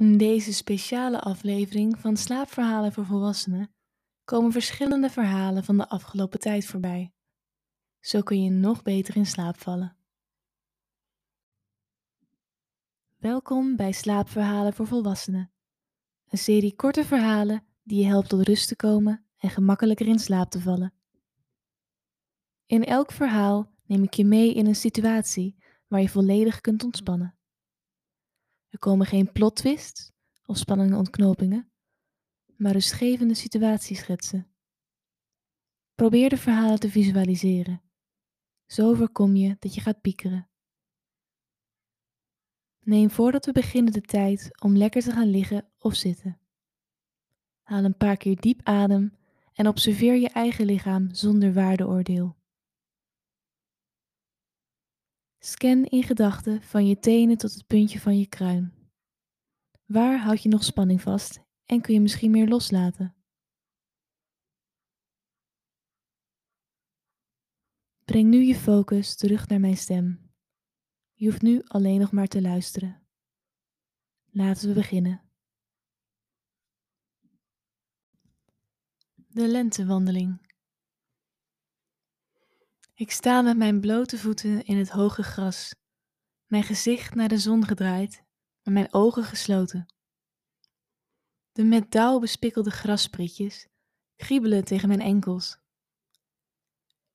In deze speciale aflevering van Slaapverhalen voor Volwassenen komen verschillende verhalen van de afgelopen tijd voorbij. Zo kun je nog beter in slaap vallen. Welkom bij Slaapverhalen voor Volwassenen, een serie korte verhalen die je helpt tot rust te komen en gemakkelijker in slaap te vallen. In elk verhaal neem ik je mee in een situatie waar je volledig kunt ontspannen. Er komen geen plot twists of spannende ontknopingen, maar rustgevende situatieschetsen. Probeer de verhalen te visualiseren. Zo voorkom je dat je gaat piekeren. Neem voordat we beginnen de tijd om lekker te gaan liggen of zitten. Haal een paar keer diep adem en observeer je eigen lichaam zonder waardeoordeel. Scan in gedachten van je tenen tot het puntje van je kruin. Waar houd je nog spanning vast en kun je misschien meer loslaten? Breng nu je focus terug naar mijn stem. Je hoeft nu alleen nog maar te luisteren. Laten we beginnen. De lentewandeling. Ik sta met mijn blote voeten in het hoge gras, mijn gezicht naar de zon gedraaid en mijn ogen gesloten. De met dauw bespikkelde grassprietjes kriebelen tegen mijn enkels.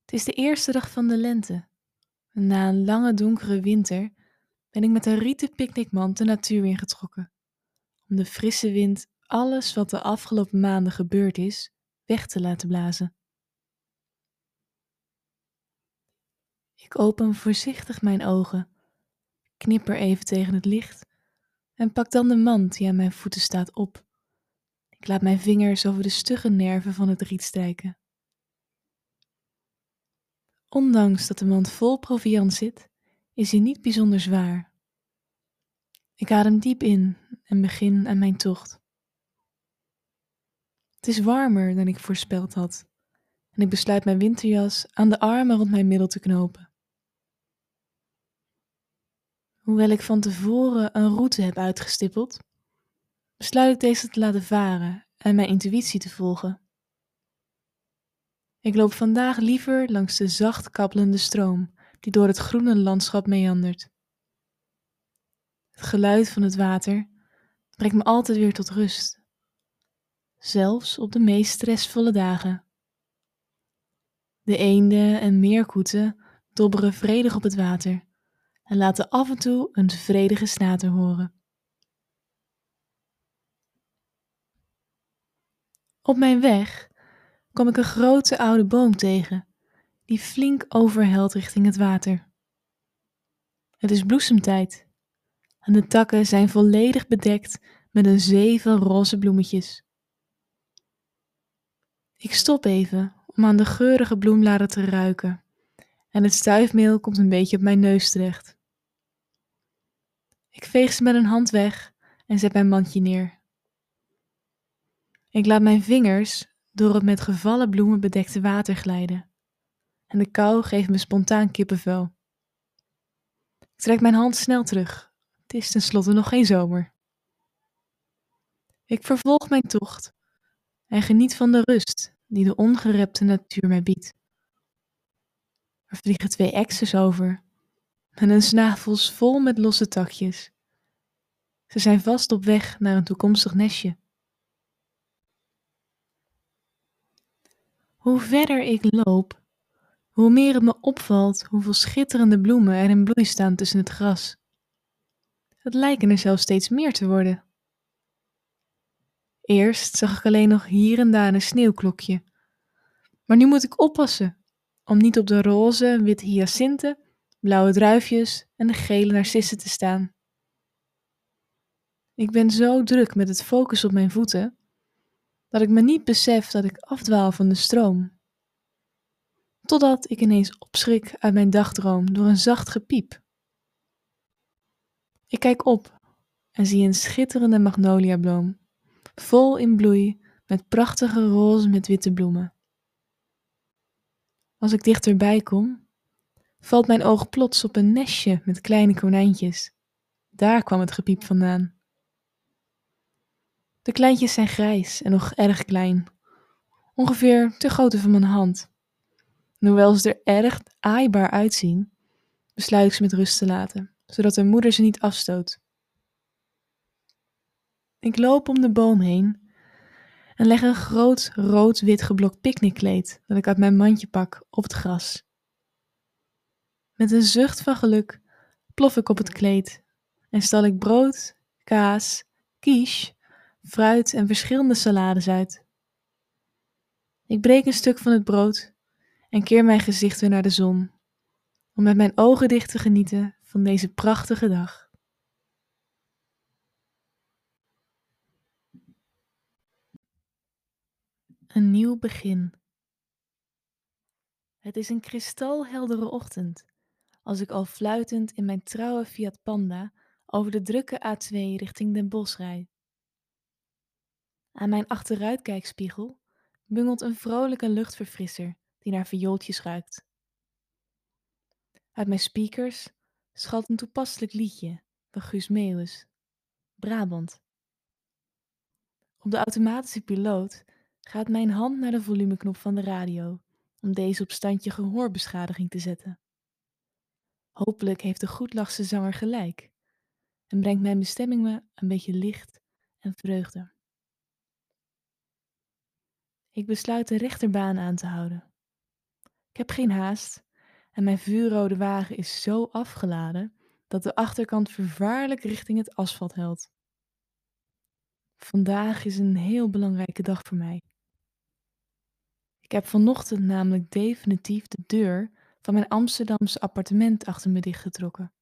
Het is de eerste dag van de lente. En na een lange donkere winter ben ik met een rieten picknickmand de natuur ingetrokken, om de frisse wind alles wat de afgelopen maanden gebeurd is, weg te laten blazen. Ik open voorzichtig mijn ogen, knipper even tegen het licht en pak dan de mand die aan mijn voeten staat op. Ik laat mijn vingers over de stugge nerven van het riet strijken. Ondanks dat de mand vol proviand zit, is hij niet bijzonder zwaar. Ik adem diep in en begin aan mijn tocht. Het is warmer dan ik voorspeld had en ik besluit mijn winterjas aan de armen rond mijn middel te knopen. Hoewel ik van tevoren een route heb uitgestippeld, besluit ik deze te laten varen en mijn intuïtie te volgen. Ik loop vandaag liever langs de zacht kabbelende stroom die door het groene landschap meandert. Het geluid van het water brengt me altijd weer tot rust, zelfs op de meest stressvolle dagen. De eenden en meerkoeten dobberen vredig op het water en laten af en toe een vredige snater horen. Op mijn weg kom ik een grote oude boom tegen, die flink overhelt richting het water. Het is bloesemtijd en de takken zijn volledig bedekt met een zee van roze bloemetjes. Ik stop even om aan de geurige bloembladen te ruiken en het stuifmeel komt een beetje op mijn neus terecht. Ik veeg ze met een hand weg en zet mijn mandje neer. Ik laat mijn vingers door het met gevallen bloemen bedekte water glijden. En de kou geeft me spontaan kippenvel. Ik trek mijn hand snel terug. Het is tenslotte nog geen zomer. Ik vervolg mijn tocht en geniet van de rust die de ongerepte natuur mij biedt. Er vliegen twee exes over en hun snavels vol met losse takjes. Ze zijn vast op weg naar een toekomstig nestje. Hoe verder ik loop, hoe meer het me opvalt hoeveel schitterende bloemen er in bloei staan tussen het gras. Het lijken er zelfs steeds meer te worden. Eerst zag ik alleen nog hier en daar een sneeuwklokje. Maar nu moet ik oppassen om niet op de roze witte hyacinten blauwe druifjes en de gele narcissen te staan. Ik ben zo druk met het focus op mijn voeten dat ik me niet besef dat ik afdwaal van de stroom. Totdat ik ineens opschrik uit mijn dagdroom door een zacht gepiep. Ik kijk op en zie een schitterende magnoliabloem, vol in bloei met prachtige roze met witte bloemen. Als ik dichterbij kom, valt mijn oog plots op een nestje met kleine konijntjes. Daar kwam het gepiep vandaan. De kleintjes zijn grijs en nog erg klein, ongeveer te grootte van mijn hand. En hoewel ze er erg aaibaar uitzien, besluit ik ze met rust te laten, zodat de moeder ze niet afstoot. Ik loop om de boom heen en leg een groot rood-wit geblokt picknickkleed dat ik uit mijn mandje pak op het gras. Met een zucht van geluk plof ik op het kleed en stal ik brood, kaas, quiche, fruit en verschillende salades uit. Ik breek een stuk van het brood en keer mijn gezicht weer naar de zon, om met mijn ogen dicht te genieten van deze prachtige dag. Een nieuw begin. Het is een kristalheldere ochtend als ik al fluitend in mijn trouwe Fiat Panda over de drukke A2 richting Den Bosch rijd. Aan mijn achteruitkijkspiegel bungelt een vrolijke luchtverfrisser die naar viooltjes ruikt. Uit mijn speakers schalt een toepasselijk liedje van Guus Meeuwis, Brabant. Op de automatische piloot gaat mijn hand naar de volumeknop van de radio om deze op standje gehoorbeschadiging te zetten. Hopelijk heeft de goedlachse zanger gelijk en brengt mijn bestemming me een beetje licht en vreugde. Ik besluit de rechterbaan aan te houden. Ik heb geen haast en mijn vuurrode wagen is zo afgeladen dat de achterkant vervaarlijk richting het asfalt helt. Vandaag is een heel belangrijke dag voor mij. Ik heb vanochtend namelijk definitief de deur van mijn Amsterdamse appartement achter me dichtgetrokken.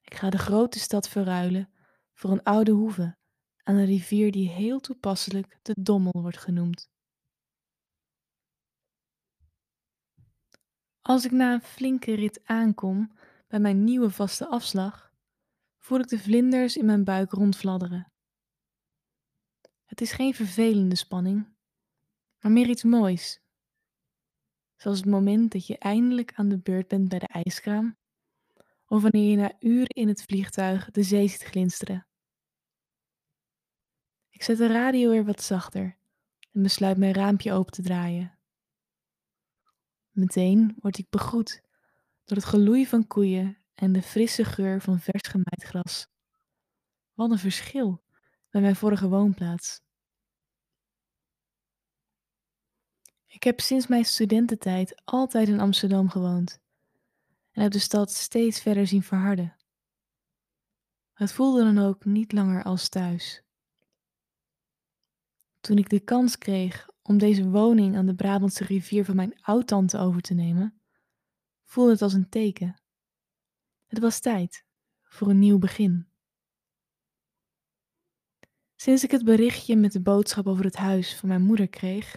Ik ga de grote stad verruilen voor een oude hoeve aan een rivier die heel toepasselijk de Dommel wordt genoemd. Als ik na een flinke rit aankom bij mijn nieuwe vaste afslag, voel ik de vlinders in mijn buik rondfladderen. Het is geen vervelende spanning, maar meer iets moois. Zoals het moment dat je eindelijk aan de beurt bent bij de ijskraam, of wanneer je na uren in het vliegtuig de zee ziet glinsteren. Ik zet de radio weer wat zachter en besluit mijn raampje open te draaien. Meteen word ik begroet door het geloei van koeien en de frisse geur van vers gemaaid gras. Wat een verschil bij mijn vorige woonplaats. Ik heb sinds mijn studententijd altijd in Amsterdam gewoond en heb de stad steeds verder zien verharden. Het voelde dan ook niet langer als thuis. Toen ik de kans kreeg om deze woning aan de Brabantse rivier van mijn oudtante over te nemen, voelde het als een teken. Het was tijd voor een nieuw begin. Sinds ik het berichtje met de boodschap over het huis van mijn moeder kreeg,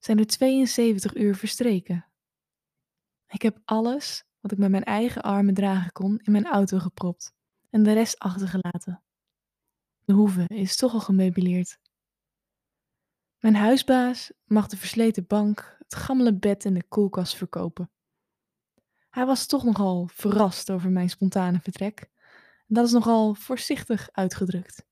zijn er 72 uur verstreken. Ik heb alles wat ik met mijn eigen armen dragen kon in mijn auto gepropt en de rest achtergelaten. De hoeve is toch al gemeubileerd. Mijn huisbaas mag de versleten bank, het gammele bed en de koelkast verkopen. Hij was toch nogal verrast over mijn spontane vertrek. Dat is nogal voorzichtig uitgedrukt.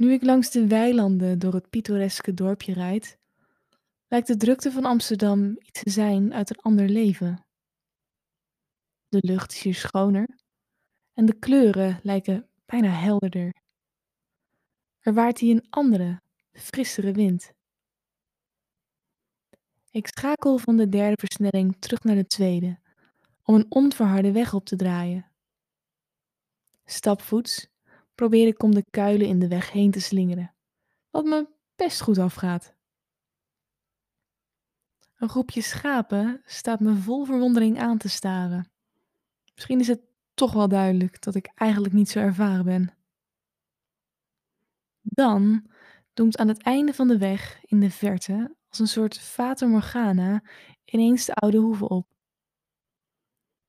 Nu ik langs de weilanden door het pittoreske dorpje rijd, lijkt de drukte van Amsterdam iets te zijn uit een ander leven. De lucht is hier schoner en de kleuren lijken bijna helderder. Er waait hier een andere, frissere wind. Ik schakel van de derde versnelling terug naar de tweede, om een onverharde weg op te draaien. Stapvoets probeer ik om de kuilen in de weg heen te slingeren, wat me best goed afgaat. Een groepje schapen staat me vol verwondering aan te staren. Misschien is het toch wel duidelijk dat ik eigenlijk niet zo ervaren ben. Dan doemt aan het einde van de weg in de verte, als een soort Fata Morgana, ineens de oude hoeve op.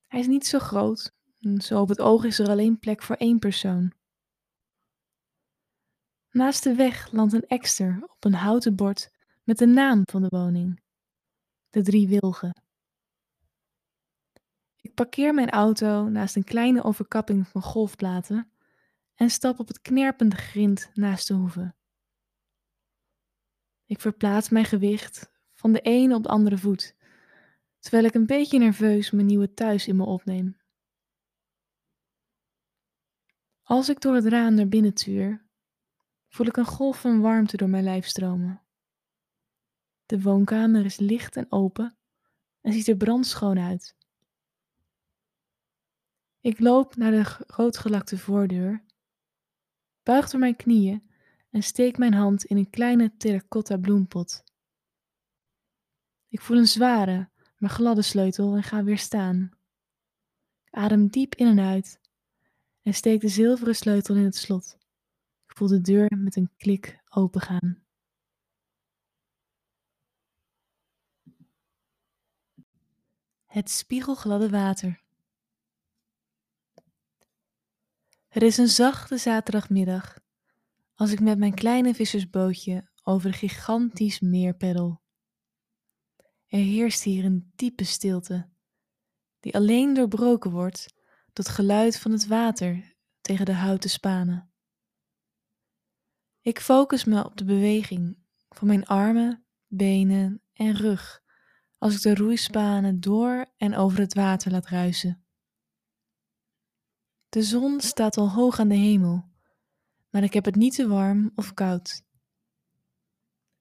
Hij is niet zo groot, zo op het oog is er alleen plek voor één persoon. Naast de weg landt een ekster op een houten bord met de naam van de woning: De Drie Wilgen. Ik parkeer mijn auto naast een kleine overkapping van golfplaten en stap op het knerpende grind naast de hoeve. Ik verplaats mijn gewicht van de ene op de andere voet, terwijl ik een beetje nerveus mijn nieuwe thuis in me opneem. Als ik door het raam naar binnen tuur, voel ik een golf van warmte door mijn lijf stromen. De woonkamer is licht en open en ziet er brandschoon uit. Ik loop naar de roodgelakte voordeur, buig door mijn knieën en steek mijn hand in een kleine terracotta bloempot. Ik voel een zware, maar gladde sleutel en ga weer staan. Ik adem diep in en uit en steek de zilveren sleutel in het slot. Voel de deur met een klik opengaan. Het spiegelgladde water. Het is een zachte zaterdagmiddag als ik met mijn kleine vissersbootje over een gigantisch meer peddel. Er heerst hier een diepe stilte, die alleen doorbroken wordt door het geluid van het water tegen de houten spanen. Ik focus me op de beweging van mijn armen, benen en rug als ik de roeispanen door en over het water laat ruisen. De zon staat al hoog aan de hemel, maar ik heb het niet te warm of koud.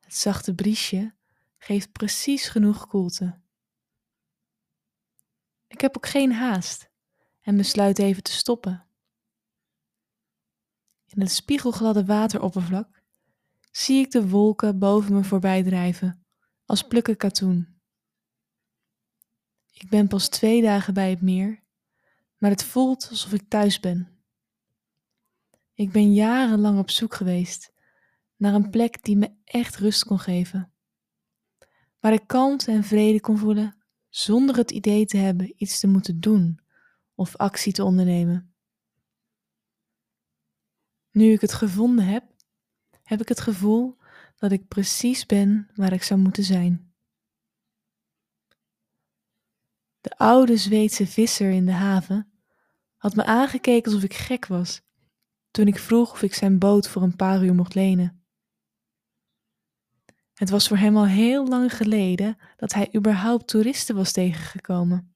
Het zachte briesje geeft precies genoeg koelte. Ik heb ook geen haast en besluit even te stoppen. In het spiegelgladde wateroppervlak zie ik de wolken boven me voorbij drijven, als plukken katoen. Ik ben pas twee dagen bij het meer, maar het voelt alsof ik thuis ben. Ik ben jarenlang op zoek geweest naar een plek die me echt rust kon geven. Waar ik kalmte en vrede kon voelen zonder het idee te hebben iets te moeten doen of actie te ondernemen. Nu ik het gevonden heb, heb ik het gevoel dat ik precies ben waar ik zou moeten zijn. De oude Zweedse visser in de haven had me aangekeken alsof ik gek was toen ik vroeg of ik zijn boot voor een paar uur mocht lenen. Het was voor hem al heel lang geleden dat hij überhaupt toeristen was tegengekomen.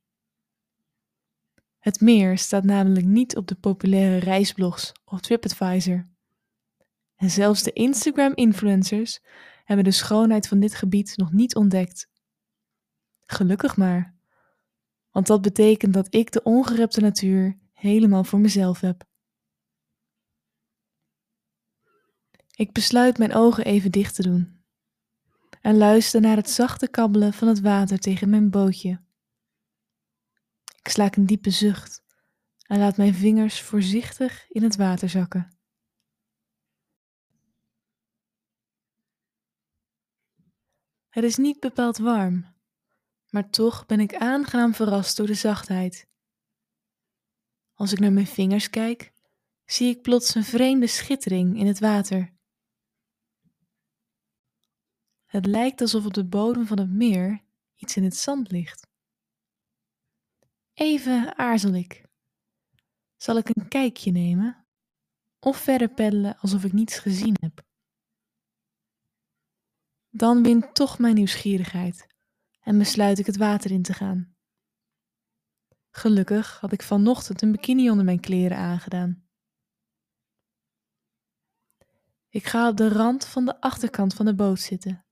Het meer staat namelijk niet op de populaire reisblogs of TripAdvisor. En zelfs de Instagram-influencers hebben de schoonheid van dit gebied nog niet ontdekt. Gelukkig maar, want dat betekent dat ik de ongerepte natuur helemaal voor mezelf heb. Ik besluit mijn ogen even dicht te doen en luister naar het zachte kabbelen van het water tegen mijn bootje. Ik slaak een diepe zucht en laat mijn vingers voorzichtig in het water zakken. Het is niet bepaald warm, maar toch ben ik aangenaam verrast door de zachtheid. Als ik naar mijn vingers kijk, zie ik plots een vreemde schittering in het water. Het lijkt alsof op de bodem van het meer iets in het zand ligt. Even aarzel ik. Zal ik een kijkje nemen? Of verder peddelen alsof ik niets gezien heb? Dan wint toch mijn nieuwsgierigheid en besluit ik het water in te gaan. Gelukkig had ik vanochtend een bikini onder mijn kleren aangedaan. Ik ga op de rand van de achterkant van de boot zitten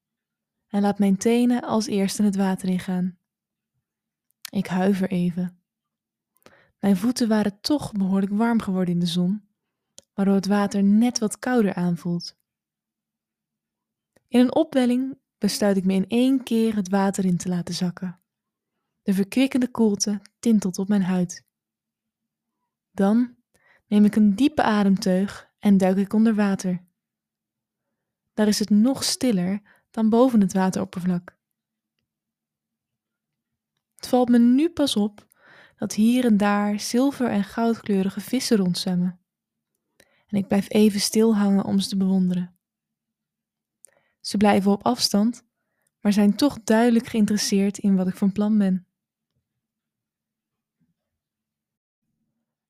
en laat mijn tenen als eerste het water ingaan. Ik huiver even. Mijn voeten waren toch behoorlijk warm geworden in de zon, waardoor het water net wat kouder aanvoelt. In een opwelling besluit ik me in één keer het water in te laten zakken. De verkwikkende koelte tintelt op mijn huid. Dan neem ik een diepe ademteug en duik ik onder water. Daar is het nog stiller dan boven het wateroppervlak. Het valt me nu pas op dat hier en daar zilver- en goudkleurige vissen rondzwemmen. En ik blijf even stil hangen om ze te bewonderen. Ze blijven op afstand, maar zijn toch duidelijk geïnteresseerd in wat ik van plan ben.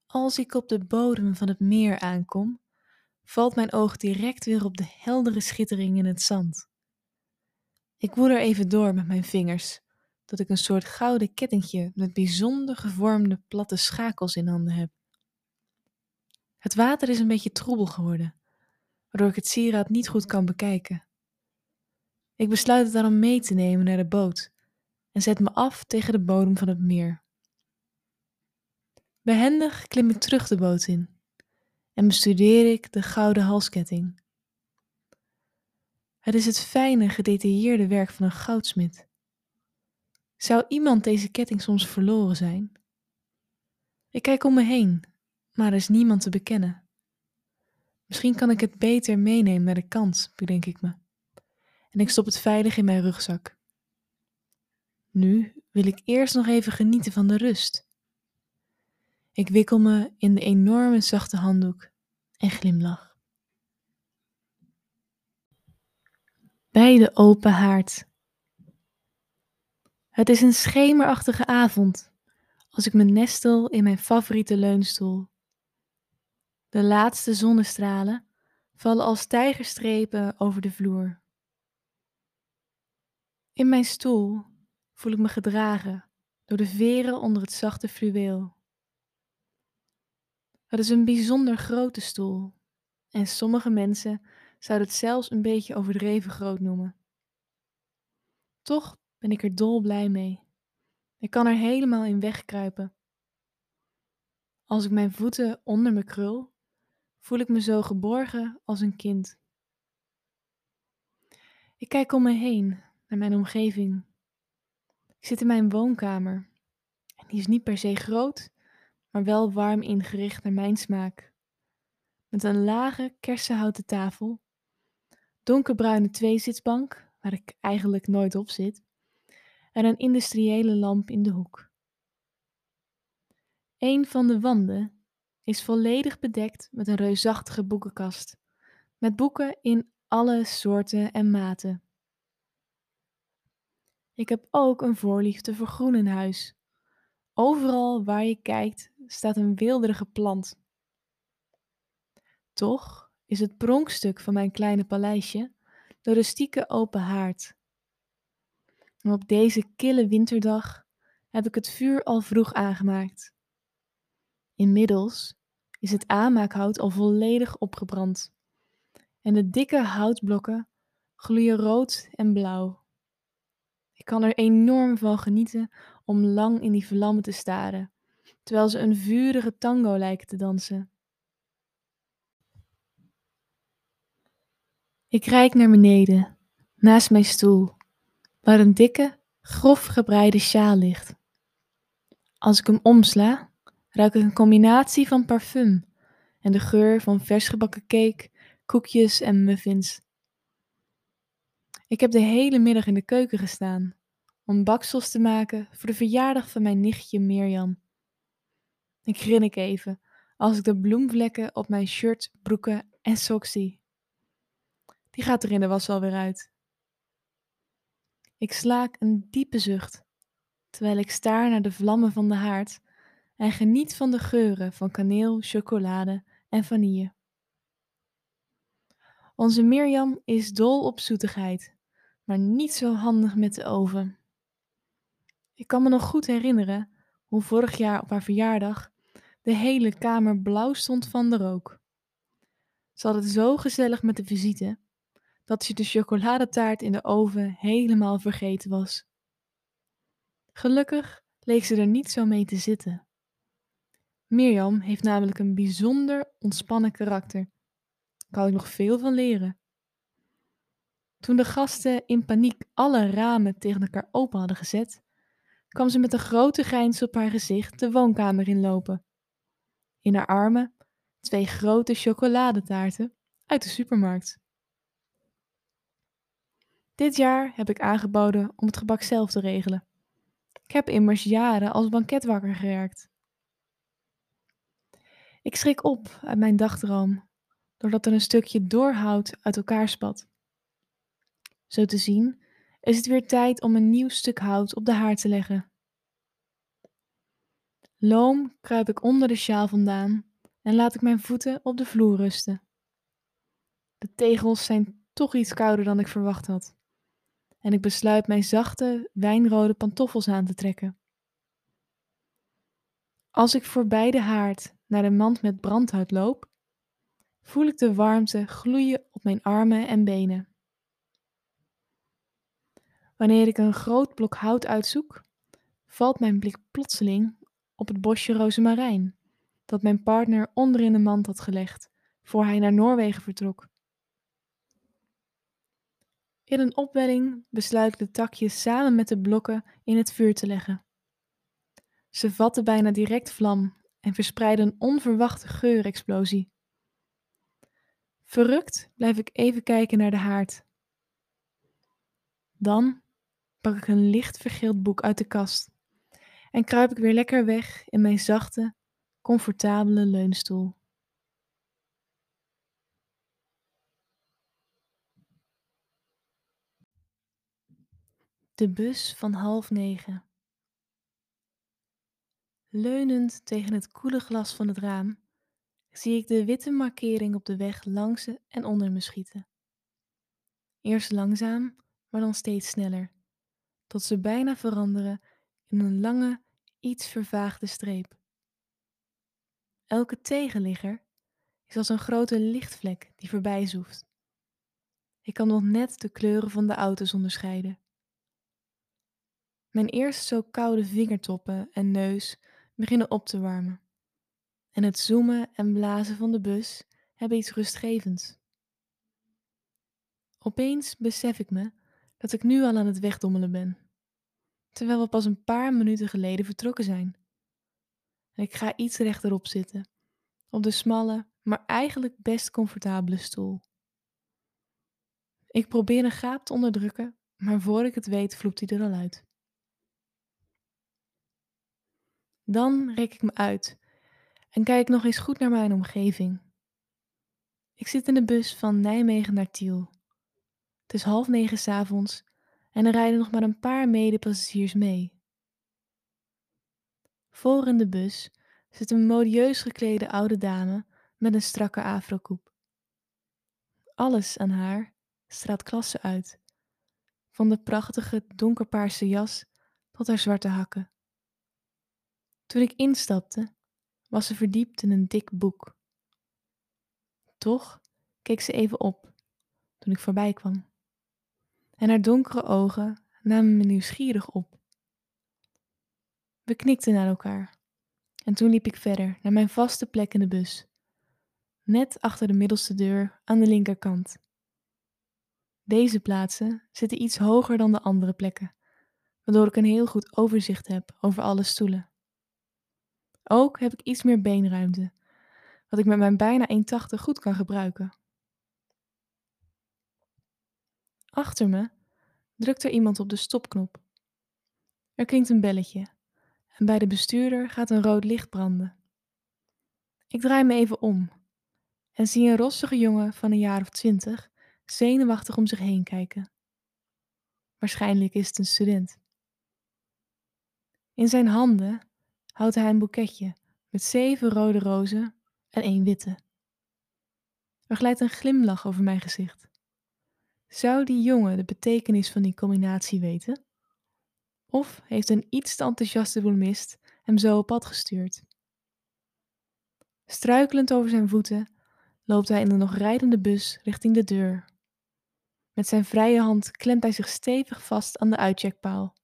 Als ik op de bodem van het meer aankom, valt mijn oog direct weer op de heldere schittering in het zand. Ik woel er even door met mijn vingers, tot ik een soort gouden kettingje met bijzonder gevormde platte schakels in handen heb. Het water is een beetje troebel geworden, waardoor ik het sieraad niet goed kan bekijken. Ik besluit het daarom mee te nemen naar de boot en zet me af tegen de bodem van het meer. Behendig klim ik terug de boot in en bestudeer ik de gouden halsketting. Het is het fijne, gedetailleerde werk van een goudsmid. Zou iemand deze ketting soms verloren zijn? Ik kijk om me heen, maar er is niemand te bekennen. Misschien kan ik het beter meenemen naar de kant, bedenk ik me. En ik stop het veilig in mijn rugzak. Nu wil ik eerst nog even genieten van de rust. Ik wikkel me in de enorme zachte handdoek en glimlach. Bij de open haard. Het is een schemerachtige avond als ik me nestel in mijn favoriete leunstoel. De laatste zonnestralen vallen als tijgerstrepen over de vloer. In mijn stoel voel ik me gedragen door de veren onder het zachte fluweel. Het is een bijzonder grote stoel en sommige mensen zouden het zelfs een beetje overdreven groot noemen. Toch ben ik er dolblij mee. Ik kan er helemaal in wegkruipen. Als ik mijn voeten onder me krul, voel ik me zo geborgen als een kind. Ik kijk om me heen naar mijn omgeving. Ik zit in mijn woonkamer. En die is niet per se groot, maar wel warm ingericht naar mijn smaak. Met een lage kersenhouten tafel, donkerbruine tweezitsbank, waar ik eigenlijk nooit op zit, en een industriële lamp in de hoek. Een van de wanden is volledig bedekt met een reusachtige boekenkast, met boeken in alle soorten en maten. Ik heb ook een voorliefde voor groen in huis. Overal waar je kijkt staat een weelderige plant. Toch is het pronkstuk van mijn kleine paleisje de rustieke open haard. En op deze kille winterdag heb ik het vuur al vroeg aangemaakt. Inmiddels is het aanmaakhout al volledig opgebrand en de dikke houtblokken gloeien rood en blauw. Ik kan er enorm van genieten om lang in die vlammen te staren, terwijl ze een vurige tango lijken te dansen. Ik rijk naar beneden, naast mijn stoel, waar een dikke, grof gebreide sjaal ligt. Als ik hem omsla, ruik ik een combinatie van parfum en de geur van versgebakken cake, koekjes en muffins. Ik heb de hele middag in de keuken gestaan om baksels te maken voor de verjaardag van mijn nichtje Mirjam. Ik grinnik even als ik de bloemvlekken op mijn shirt, broeken en sok zie. Die gaat er in de was alweer uit. Ik slaak een diepe zucht, terwijl ik staar naar de vlammen van de haard en geniet van de geuren van kaneel, chocolade en vanille. Onze Mirjam is dol op zoetigheid, maar niet zo handig met de oven. Ik kan me nog goed herinneren hoe vorig jaar op haar verjaardag de hele kamer blauw stond van de rook. Ze had het zo gezellig met de visite dat ze de chocoladetaart in de oven helemaal vergeten was. Gelukkig leek ze er niet zo mee te zitten. Mirjam heeft namelijk een bijzonder ontspannen karakter. Daar kan ik nog veel van leren. Toen de gasten in paniek alle ramen tegen elkaar open hadden gezet, kwam ze met een grote grijns op haar gezicht de woonkamer inlopen. In haar armen twee grote chocoladetaarten uit de supermarkt. Dit jaar heb ik aangeboden om het gebak zelf te regelen. Ik heb immers jaren als banketwakker gewerkt. Ik schrik op uit mijn dagdroom, doordat er een stukje doorhout uit elkaar spat. Zo te zien is het weer tijd om een nieuw stuk hout op de haard te leggen. Loom kruip ik onder de sjaal vandaan en laat ik mijn voeten op de vloer rusten. De tegels zijn toch iets kouder dan ik verwacht had. En ik besluit mijn zachte, wijnrode pantoffels aan te trekken. Als ik voorbij de haard naar de mand met brandhout loop, voel ik de warmte gloeien op mijn armen en benen. Wanneer ik een groot blok hout uitzoek, valt mijn blik plotseling op het bosje rozemarijn dat mijn partner onder in de mand had gelegd voor hij naar Noorwegen vertrok. In een opwelling besluit ik de takjes samen met de blokken in het vuur te leggen. Ze vatten bijna direct vlam en verspreiden een onverwachte geurexplosie. Verrukt blijf ik even kijken naar de haard. Dan pak ik een licht vergeeld boek uit de kast en kruip ik weer lekker weg in mijn zachte, comfortabele leunstoel. De bus van half negen. Leunend tegen het koele glas van het raam zie ik de witte markering op de weg langs en onder me schieten. Eerst langzaam, maar dan steeds sneller, tot ze bijna veranderen in een lange, iets vervaagde streep. Elke tegenligger is als een grote lichtvlek die voorbij zoeft. Ik kan nog net de kleuren van de auto's onderscheiden. Mijn eerst zo koude vingertoppen en neus beginnen op te warmen. En het zoomen en blazen van de bus hebben iets rustgevends. Opeens besef ik me dat ik nu al aan het wegdommelen ben, terwijl we pas een paar minuten geleden vertrokken zijn. ik ga iets rechterop zitten, op de smalle, maar eigenlijk best comfortabele stoel. Ik probeer een gaap te onderdrukken, maar voor ik het weet vloept hij er al uit. Dan rek ik me uit en kijk nog eens goed naar mijn omgeving. Ik zit in de bus van Nijmegen naar Tiel. Het is half negen s'avonds en er rijden nog maar een paar medepassagiers mee. Voor in de bus zit een modieus geklede oude dame met een strakke afrokoep. Alles aan haar straalt klasse uit, van de prachtige donkerpaarse jas tot haar zwarte hakken. Toen ik instapte, was ze verdiept in een dik boek. Toch keek ze even op toen ik voorbij kwam. En haar donkere ogen namen me nieuwsgierig op. We knikten naar elkaar en toen liep ik verder naar mijn vaste plek in de bus, net achter de middelste deur aan de linkerkant. Deze plaatsen zitten iets hoger dan de andere plekken, waardoor ik een heel goed overzicht heb over alle stoelen. Ook heb ik iets meer beenruimte, wat ik met mijn bijna 1,80 goed kan gebruiken. Achter me drukt er iemand op de stopknop. Er klinkt een belletje en bij de bestuurder gaat een rood licht branden. Ik draai me even om en zie een rossige jongen van een jaar of twintig zenuwachtig om zich heen kijken. Waarschijnlijk is het een student. In zijn handen houdt hij een boeketje met zeven rode rozen en één witte. Er glijdt een glimlach over mijn gezicht. Zou die jongen de betekenis van die combinatie weten? Of heeft een iets te enthousiaste bloemist hem zo op pad gestuurd? Struikelend over zijn voeten loopt hij in de nog rijdende bus richting de deur. Met zijn vrije hand klemt hij zich stevig vast aan de uitcheckpaal.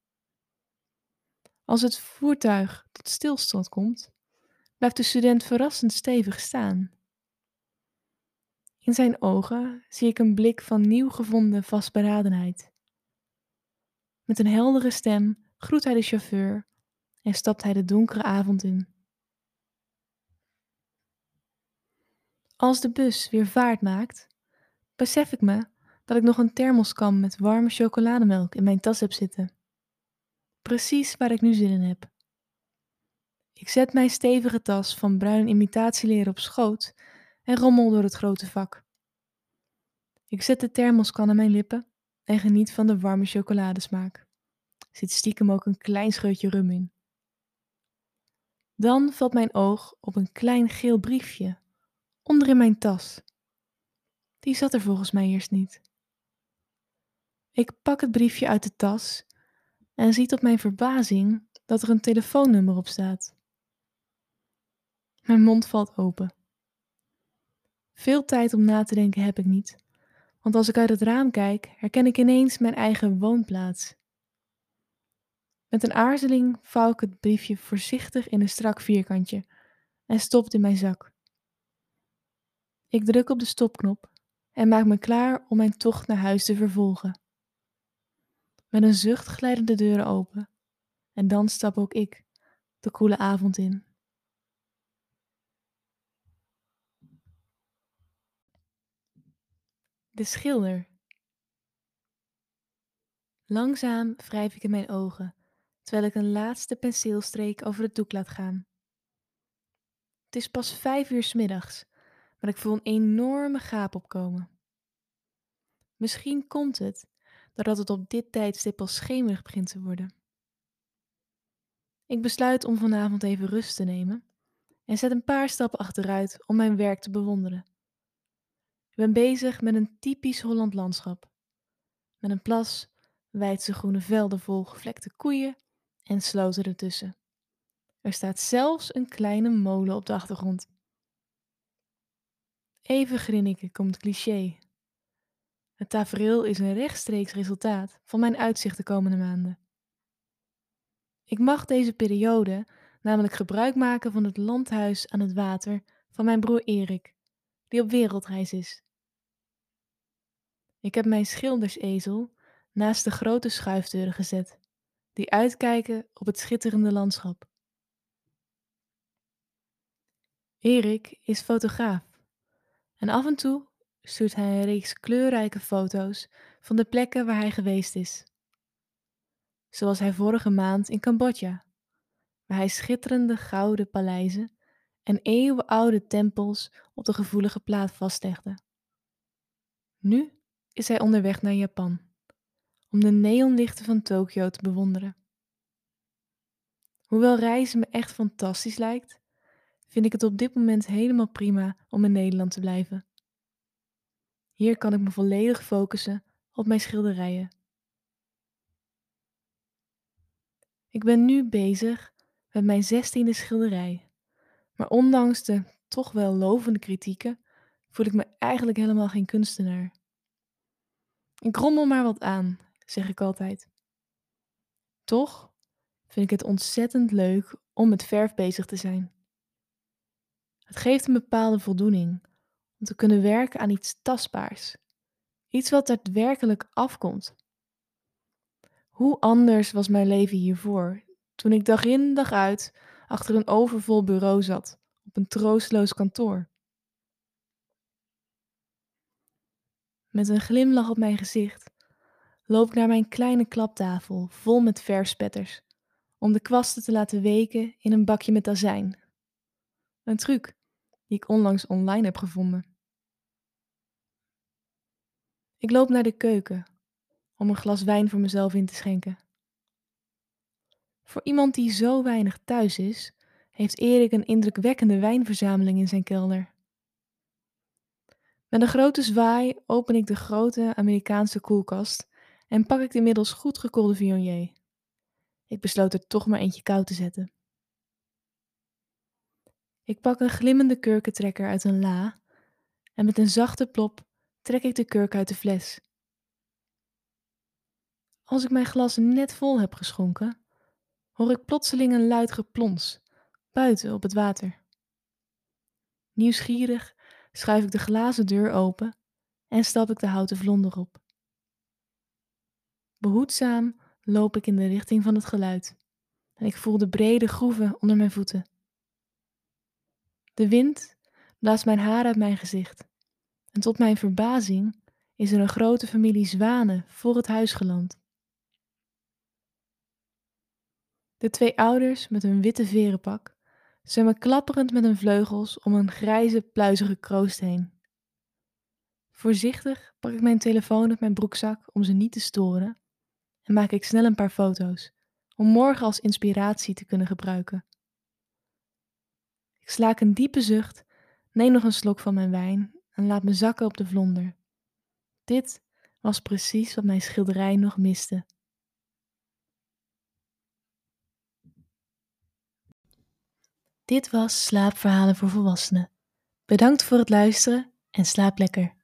Als het voertuig tot stilstand komt, blijft de student verrassend stevig staan. In zijn ogen zie ik een blik van nieuw gevonden vastberadenheid. Met een heldere stem groet hij de chauffeur en stapt hij de donkere avond in. Als de bus weer vaart maakt, besef ik me dat ik nog een thermoskan met warme chocolademelk in mijn tas heb zitten. Precies waar ik nu zin in heb. Ik zet mijn stevige tas van bruin imitatieleer op schoot en rommel door het grote vak. Ik zet de thermoskan aan mijn lippen en geniet van de warme chocoladesmaak. Er zit stiekem ook een klein scheutje rum in. Dan valt mijn oog op een klein geel briefje onder in mijn tas. Die zat er volgens mij eerst niet. Ik pak het briefje uit de tas en zie tot mijn verbazing dat er een telefoonnummer op staat. Mijn mond valt open. Veel tijd om na te denken heb ik niet, want als ik uit het raam kijk, herken ik ineens mijn eigen woonplaats. Met een aarzeling vouw ik het briefje voorzichtig in een strak vierkantje en stop het in mijn zak. Ik druk op de stopknop en maak me klaar om mijn tocht naar huis te vervolgen. Met een zucht glijden de deuren open en dan stap ook ik de koele avond in. De schilder. Langzaam wrijf ik in mijn ogen, terwijl ik een laatste penseelstreek over het doek laat gaan. Het is pas vijf uur middags, maar ik voel een enorme gaap opkomen. Misschien komt het doordat het op dit tijdstip al schemerig begint te worden. Ik besluit om vanavond even rust te nemen en zet een paar stappen achteruit om mijn werk te bewonderen. Ik ben bezig met een typisch Holland landschap. Met een plas, wijdse groene velden vol gevlekte koeien en sloten ertussen. Er staat zelfs een kleine molen op de achtergrond. Even grinniken komt cliché. Het tafereel is een rechtstreeks resultaat van mijn uitzicht de komende maanden. Ik mag deze periode namelijk gebruik maken van het landhuis aan het water van mijn broer Erik, die op wereldreis is. Ik heb mijn schildersezel naast de grote schuifdeuren gezet, die uitkijken op het schitterende landschap. Erik is fotograaf en af en toe stuurt hij een reeks kleurrijke foto's van de plekken waar hij geweest is. Zoals hij vorige maand in Cambodja, waar hij schitterende gouden paleizen en eeuwenoude tempels op de gevoelige plaat vastlegde. Nu is hij onderweg naar Japan om de neonlichten van Tokio te bewonderen. Hoewel reizen me echt fantastisch lijkt, vind ik het op dit moment helemaal prima om in Nederland te blijven. Hier kan ik me volledig focussen op mijn schilderijen. Ik ben nu bezig met mijn zestiende schilderij, maar ondanks de toch wel lovende kritieken voel ik me eigenlijk helemaal geen kunstenaar. Ik rommel maar wat aan, zeg ik altijd. Toch vind ik het ontzettend leuk om met verf bezig te zijn. Het geeft een bepaalde voldoening om te kunnen werken aan iets tastbaars, iets wat daadwerkelijk afkomt. Hoe anders was mijn leven hiervoor, toen ik dag in dag uit achter een overvol bureau zat, op een troosteloos kantoor. Met een glimlach op mijn gezicht loop ik naar mijn kleine klaptafel vol met verspetters, om de kwasten te laten weken in een bakje met azijn. Een truc die ik onlangs online heb gevonden. Ik loop naar de keuken om een glas wijn voor mezelf in te schenken. Voor iemand die zo weinig thuis is, heeft Erik een indrukwekkende wijnverzameling in zijn kelder. Met een grote zwaai open ik de grote Amerikaanse koelkast en pak ik de inmiddels goed gekoelde Viognier. Ik besloot er toch maar eentje koud te zetten. Ik pak een glimmende kurkentrekker uit een la en met een zachte plop trek ik de kurk uit de fles. Als ik mijn glas net vol heb geschonken, hoor ik plotseling een luid geplons buiten op het water. Nieuwsgierig schuif ik de glazen deur open en stap ik de houten vlonder op. Behoedzaam loop ik in de richting van het geluid en ik voel de brede groeven onder mijn voeten. De wind blaast mijn haar uit mijn gezicht en tot mijn verbazing is er een grote familie zwanen voor het huis geland. De twee ouders met hun witte verenpak zwemmen klapperend met hun vleugels om een grijze, pluizige kroost heen. Voorzichtig pak ik mijn telefoon uit mijn broekzak om ze niet te storen en maak ik snel een paar foto's om morgen als inspiratie te kunnen gebruiken. Ik slaak een diepe zucht, neem nog een slok van mijn wijn en laat me zakken op de vlonder. Dit was precies wat mijn schilderij nog miste. Dit was Slaapverhalen voor Volwassenen. Bedankt voor het luisteren en slaap lekker.